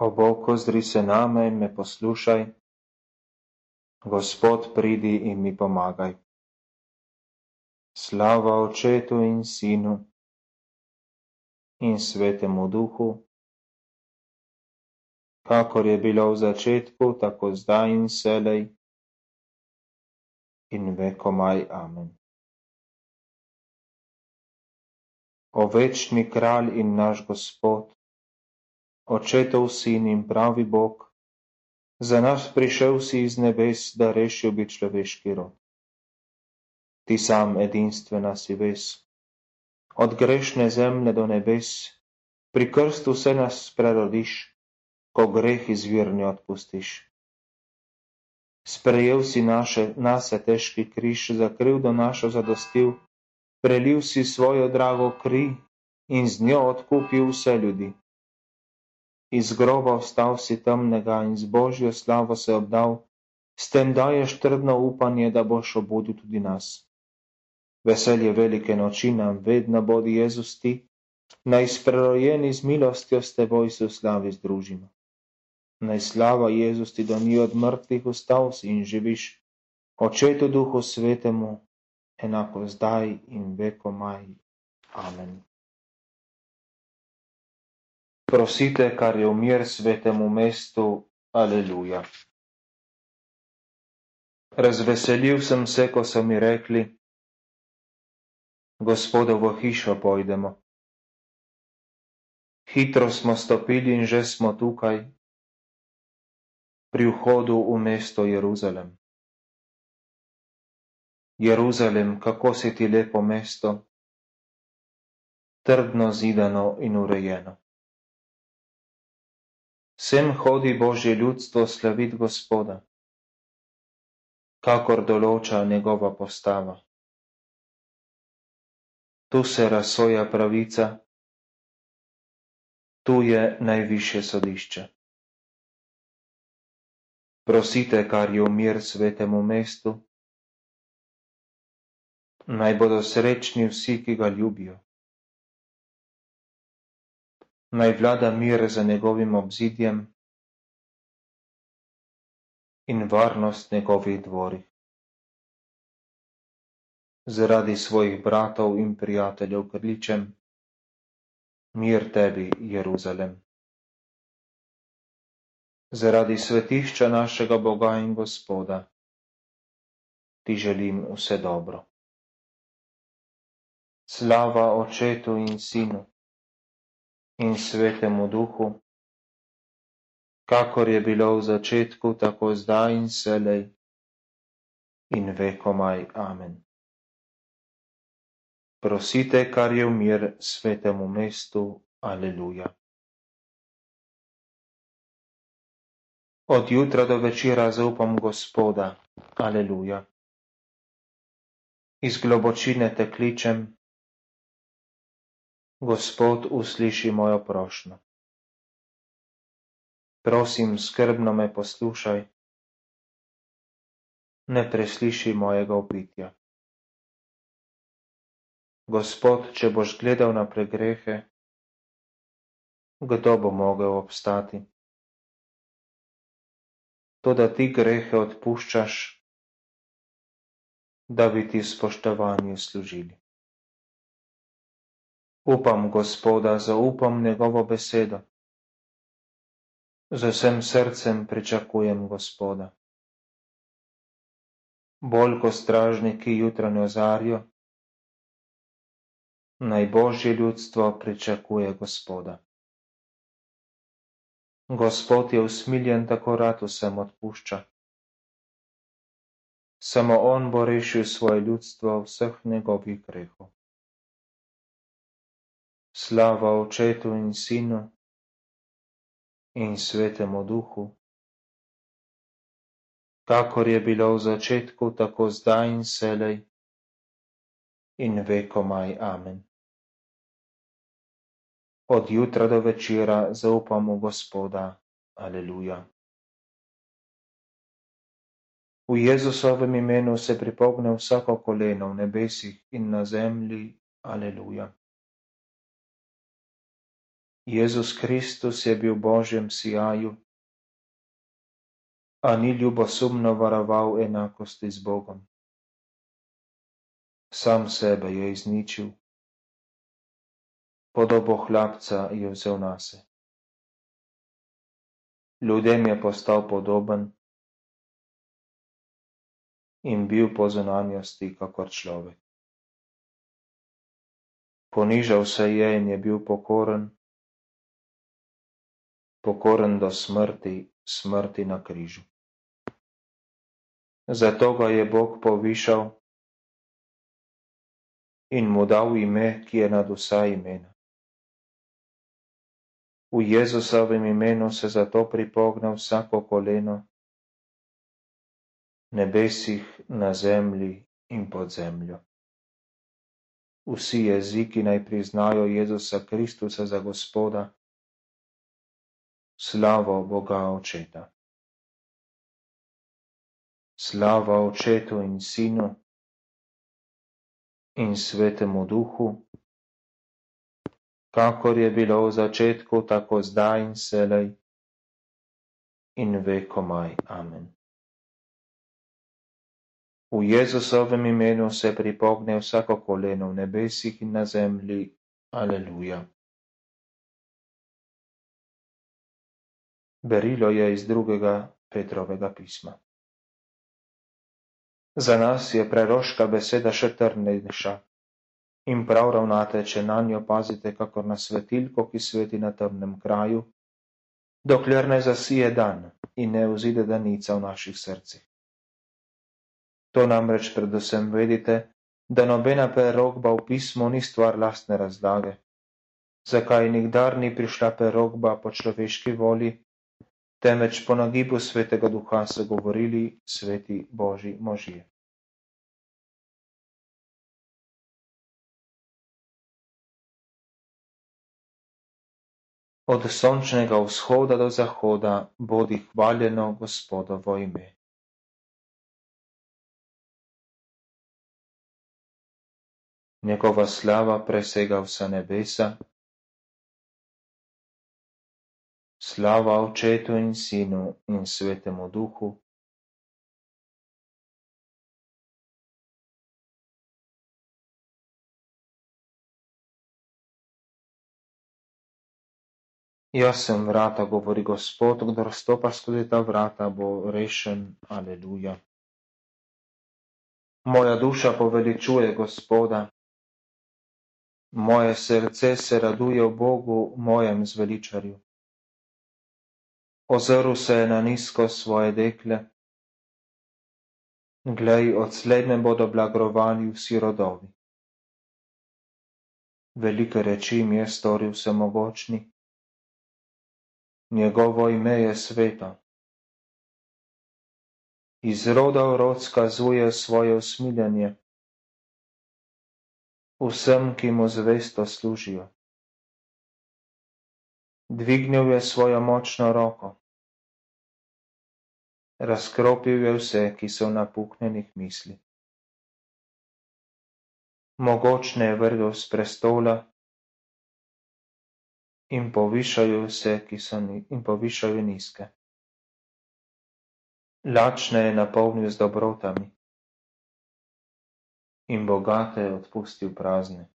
O Bog, ozri se name in me poslušaj. Gospod, pridi in mi pomagaj. Slava Očetu in Sinu in Svetemu Duhu, kakor je bilo v začetku, tako zdaj in selej in vekomaj. Amen. O večni kralj in naš Gospod, Očetov sin in pravi Bog, za nas prišel si iz nebes, da rešil bi človeški rod. Ti sam edinstvena si ves, od grešne zemlje do nebes, pri krstu se nas prerodiš, ko greh izvirni odpustiš. Sprejel si naše, nase težki križ, za krivdo našo zadostil, prelil si svojo drago kri in z njo odkupil vse ljudi iz groba vstal si temnega in z božjo slavo se obdal, s tem daješ trdno upanje, da boš obudil tudi nas. Veselje velike noči nam vedno bodi Jezus ti, naj sprerojeni z milostjo s teboj se v slavi združimo. Naj slava Jezus ti do ni od mrtvih vstal si in živiš, očetu duhu svetemu, enako zdaj in vekomaj. Amen. Prosite, kar je v mir svetemu mestu. Aleluja. Razveselil sem se, ko so mi rekli, gospodovo hišo pojdemo. Hitro smo stopili in že smo tukaj, pri vhodu v mesto Jeruzalem. Jeruzalem, kako si ti lepo mesto, trdno zidano in urejeno. Sem hodi Božje ljudstvo slavit Gospoda, kakor določa njegova postava. Tu se razsoja pravica, tu je najviše sodišče. Prosite, kar je v mir svetemu mestu, naj bodo srečni vsi, ki ga ljubijo naj vlada mir za njegovim obzidjem in varnost njegovih dvorih. Zaradi svojih bratov in prijateljev kričem, mir tebi, Jeruzalem. Zaradi svetišča našega Boga in Gospoda ti želim vse dobro. Slava očetu in sinu in svetemu duhu, kakor je bilo v začetku, tako zdaj in selej in vekomaj. Amen. Prosite, kar je v mir svetemu mestu. Aleluja. Od jutra do večera zaupam Gospoda. Aleluja. Iz globočine te kličem, Gospod usliši mojo prošnjo. Prosim, skrbno me poslušaj, ne presliši mojega upitja. Gospod, če boš gledal na pregrehe, kdo bo mogel obstati? Toda ti grehe odpuščaš, da bi ti spoštovanje služili. Upam Gospoda, zaupam njegovo besedo. Z vsem srcem pričakujem Gospoda. Bolj ko stražniki jutranjo zarjo, naj Božje ljudstvo pričakuje Gospoda. Gospod je usmiljen, tako rad vsem odpušča. Samo On bo rešil svoje ljudstvo vseh njegovih grehov. Slava Očetu in Sinu in Svetemu Duhu, kakor je bilo v začetku, tako zdaj in selej in vekomaj. Amen. Od jutra do večera zaupamo Gospoda. Aleluja. V Jezusovem imenu se pripogne vsako koleno v nebesih in na zemlji. Aleluja. Jezus Kristus je bil v Božjem sijaju, a ni ljubosumno varoval enakosti z Bogom. Sam sebe je izničil, podobo hlapca je vzel nase. Ljudem je postal podoben in bil po zunanjosti kakor človek. Ponižal se je in je bil pokoren, pokoren do smrti, smrti na križu. Zato ga je Bog povišal in mu dal ime, ki je nad vsa imena. V Jezusovem imenu se zato pripogne vsako koleno, nebesih, na zemlji in pod zemljo. Vsi jeziki naj priznajo Jezusa Kristusa za Gospoda, slavo Boga Očeta. Slava Očetu in Sinu in Svetemu Duhu, kakor je bilo v začetku, tako zdaj in selej in vekomaj. Amen. V Jezusovem imenu se pripogne vsako koleno v nebesih in na zemlji. Aleluja. Berilo je iz drugega Petrovega pisma. Za nas je preroška beseda še trdnejša in prav ravnate, če na njo pazite, kakor na svetilko, ki sveti na temnem kraju, dokler ne zasije dan in ne vzide danica v naših srcih. To namreč predvsem vedite, da nobena prerogba v pismu ni stvar lastne razlage. Zakaj nikdar ni prišla prerogba po človeški volji, temveč po nagibu svetega duha so govorili sveti božji možje. Od sončnega vzhoda do zahoda bodi hvaljeno Gospodovo ime. njegova slava presega vsa nebesa. Slava Očetu in Sinu in Svetemu Duhu. Jaz sem vrata, govori Gospod, kdo stopa skozi ta vrata, bo rešen. Aleluja. Moja duša poveličuje Gospoda, Moje srce se raduje v Bogu, mojem zveličarju. Ozrl se je na nizko svoje dekle. Glej, od slednje bodo blagrovani vsi rodovi. Velike reči mi je storil vsemogočni. Njegovo ime je sveto. Iz roda v rod skazuje svoje usmiljenje vsem, ki mu zvesto služijo. Dvignil je svojo močno roko. Razkropil je vse, ki so v napuknenih misli. Mogočne je vrgel z prestola in povišajo vse, ki so ni, in povišajo nizke. Lačne je napolnil z dobrotami in bogate odpustil prazne.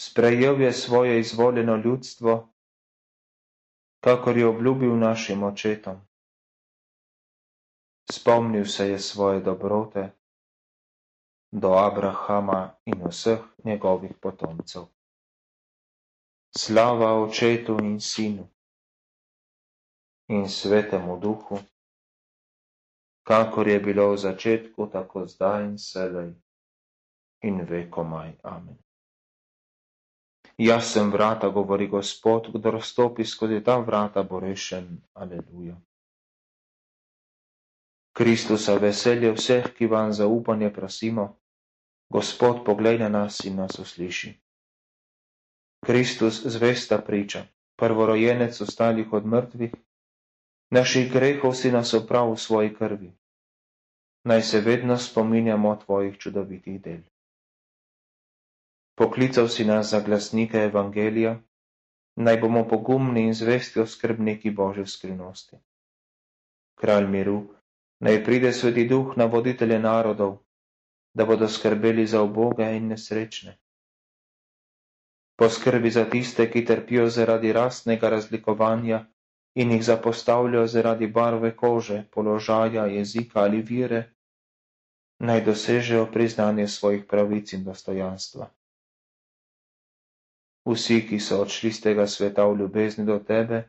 Sprejel je svoje izvoljeno ljudstvo, kakor je obljubil našim očetom. Spomnil se je svoje dobrote do Abrahama in vseh njegovih potomcev. Slava očetu in sinu in svetemu duhu kakor je bilo v začetku, tako zdaj in selej in vekomaj. Amen. Jaz sem vrata, govori Gospod, kdo razstopi skozi ta vrata, bo rešen. Aleluja. Kristusa veselje vseh, ki vam zaupanje prosimo, Gospod poglej na nas in nas usliši. Kristus zvesta priča, prvorojenec ostalih od mrtvih, naših grehov si nas oprav v svoji krvi naj se vedno spominjamo tvojih čudovitih del. Poklical si nas za glasnike Evangelija, naj bomo pogumni in zvesti oskrbniki Božje skrivnosti. Kralj miru, naj pride sveti duh na voditelje narodov, da bodo skrbeli za oboge in nesrečne. Poskrbi za tiste, ki trpijo zaradi rastnega razlikovanja in jih zapostavljajo zaradi barve kože, položaja, jezika ali vire, naj dosežejo priznanje svojih pravic in dostojanstva. Vsi, ki so odšli z tega sveta v ljubezni do tebe,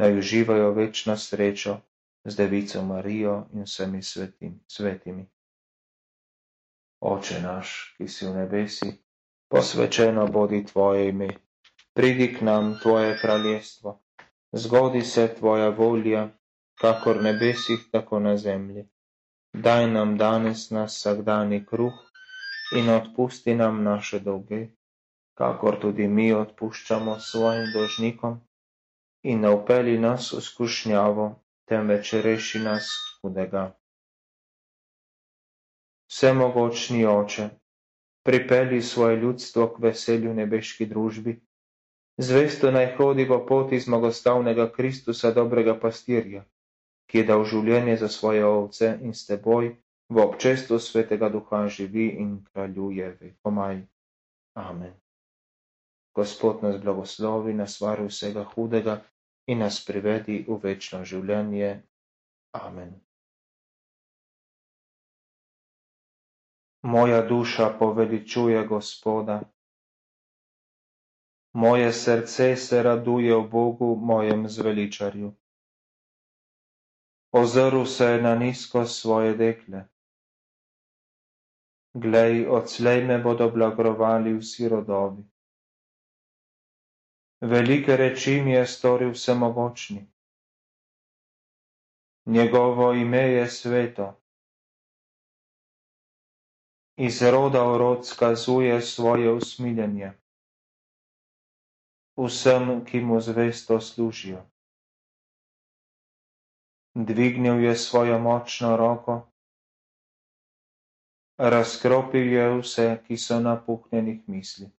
naj uživajo večno srečo z Devico Marijo in vsemi svetim, svetimi. Oče naš, ki si v nebesi, posvečeno bodi tvoje ime, pridi k nam tvoje kraljestvo, zgodi se tvoja volja, kakor nebesih, tako na zemlji. Daj nam danes nas vsakdani kruh in odpusti nam naše dolge, kakor tudi mi odpuščamo svojim dožnikom, in ne upeli nas v skušnjavo, temveč reši nas hudega. Vsemogočni oče, pripeli svoje ljudstvo k veselju nebeški družbi, zvesto naj hodi po poti zmagostavnega Kristusa, dobrega pastirja, ki je dal življenje za svoje ovce in s teboj v občestvu svetega duha živi in kraljuje vekomaj. Amen. Gospod nas blagoslovi, nas vari vsega hudega in nas privedi v večno življenje. Amen. Moja duša poveličuje Gospoda. Moje srce se raduje v Bogu, mojem zveličarju. Ozrl se je na nizko svoje dekle. Glej, odslej me bodo blagrovali vsi rodovi. Velike reči mi je storil vsemogočni. Njegovo ime je sveto. Iz roda v rod skazuje svoje usmiljenje. Vsem, ki mu zvesto služijo. Dvignil je svojo močno roko, razkropil je vse, ki so napuhnjenih misli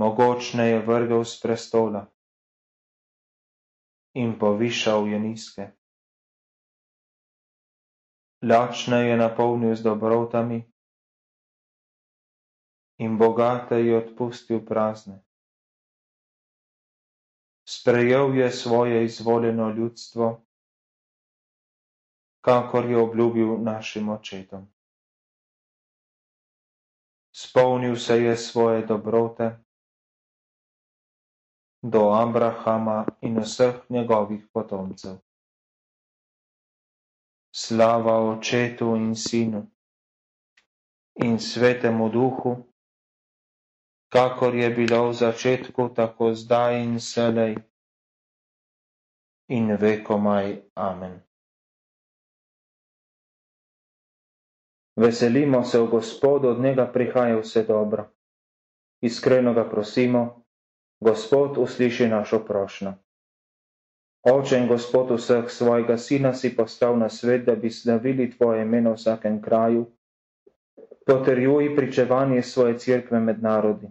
mogočne je vrgel s prestola in povišal je nizke. Lačne je napolnil z dobrotami in bogate je odpustil prazne. Sprejel je svoje izvoljeno ljudstvo, kakor je obljubil našim očetom. Spolnil se je svoje dobrote do Abrahama in vseh njegovih potomcev. Slava Očetu in Sinu in Svetemu Duhu, kakor je bilo v začetku, tako zdaj in selej in vekomaj. Amen. Veselimo se v Gospodu, od njega prihaja vse dobro. Iskreno ga prosimo, Gospod usliši našo prošnjo. Oče in Gospod vseh svojega sina si postal na svet, da bi slavili tvoje ime v vsakem kraju, potrjuj pričevanje svoje cerkve med narodi.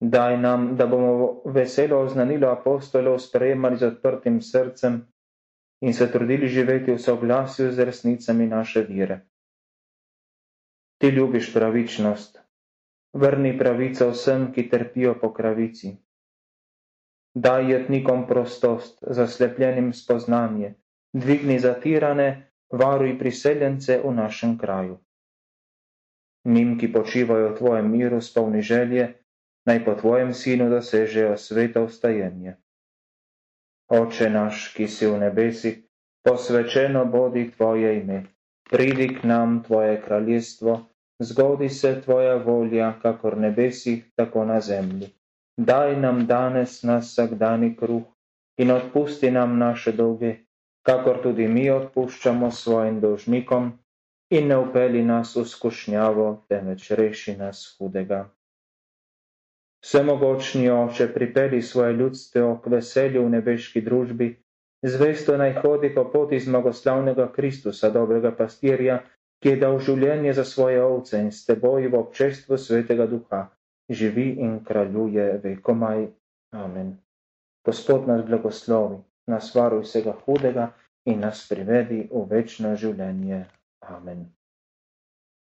Daj nam, da bomo veselo oznanilo apostolov sprejemali z odprtim srcem in se trudili živeti v soglasju z resnicami naše vire. Ti ljubiš pravičnost, vrni pravico vsem, ki trpijo po pravici. Daj jetnikom prostost, zaslepljenim spoznanje, dvigni zatirane, varuj priseljence v našem kraju. Njim, ki počivajo v tvojem miru, spolni želje, naj po tvojem sinu dosežejo sveto vstajenje. Oče naš, ki si v nebesih, posvečeno bodi tvoje ime, pridi k nam tvoje kraljestvo, zgodi se tvoja volja, kakor nebesih, tako na zemlji. Daj nam danes nas vsakdani kruh in odpusti nam naše dolge, kakor tudi mi odpuščamo svojim dolžnikom in ne upeli nas v skušnjavo, temveč reši nas hudega. Vsemogočni oče, pripeli svoje ljudstvo k veselju v nebeški družbi, zvesto naj hodi po poti zmagoslavnega Kristusa, dobrega pastirja, ki je dal življenje za svoje ovce in s teboj v občestvu svetega duha, živi in kraljuje vekomaj. Amen. Gospod nas blagoslovi, nas varuj vsega hudega in nas privedi v večno življenje. Amen.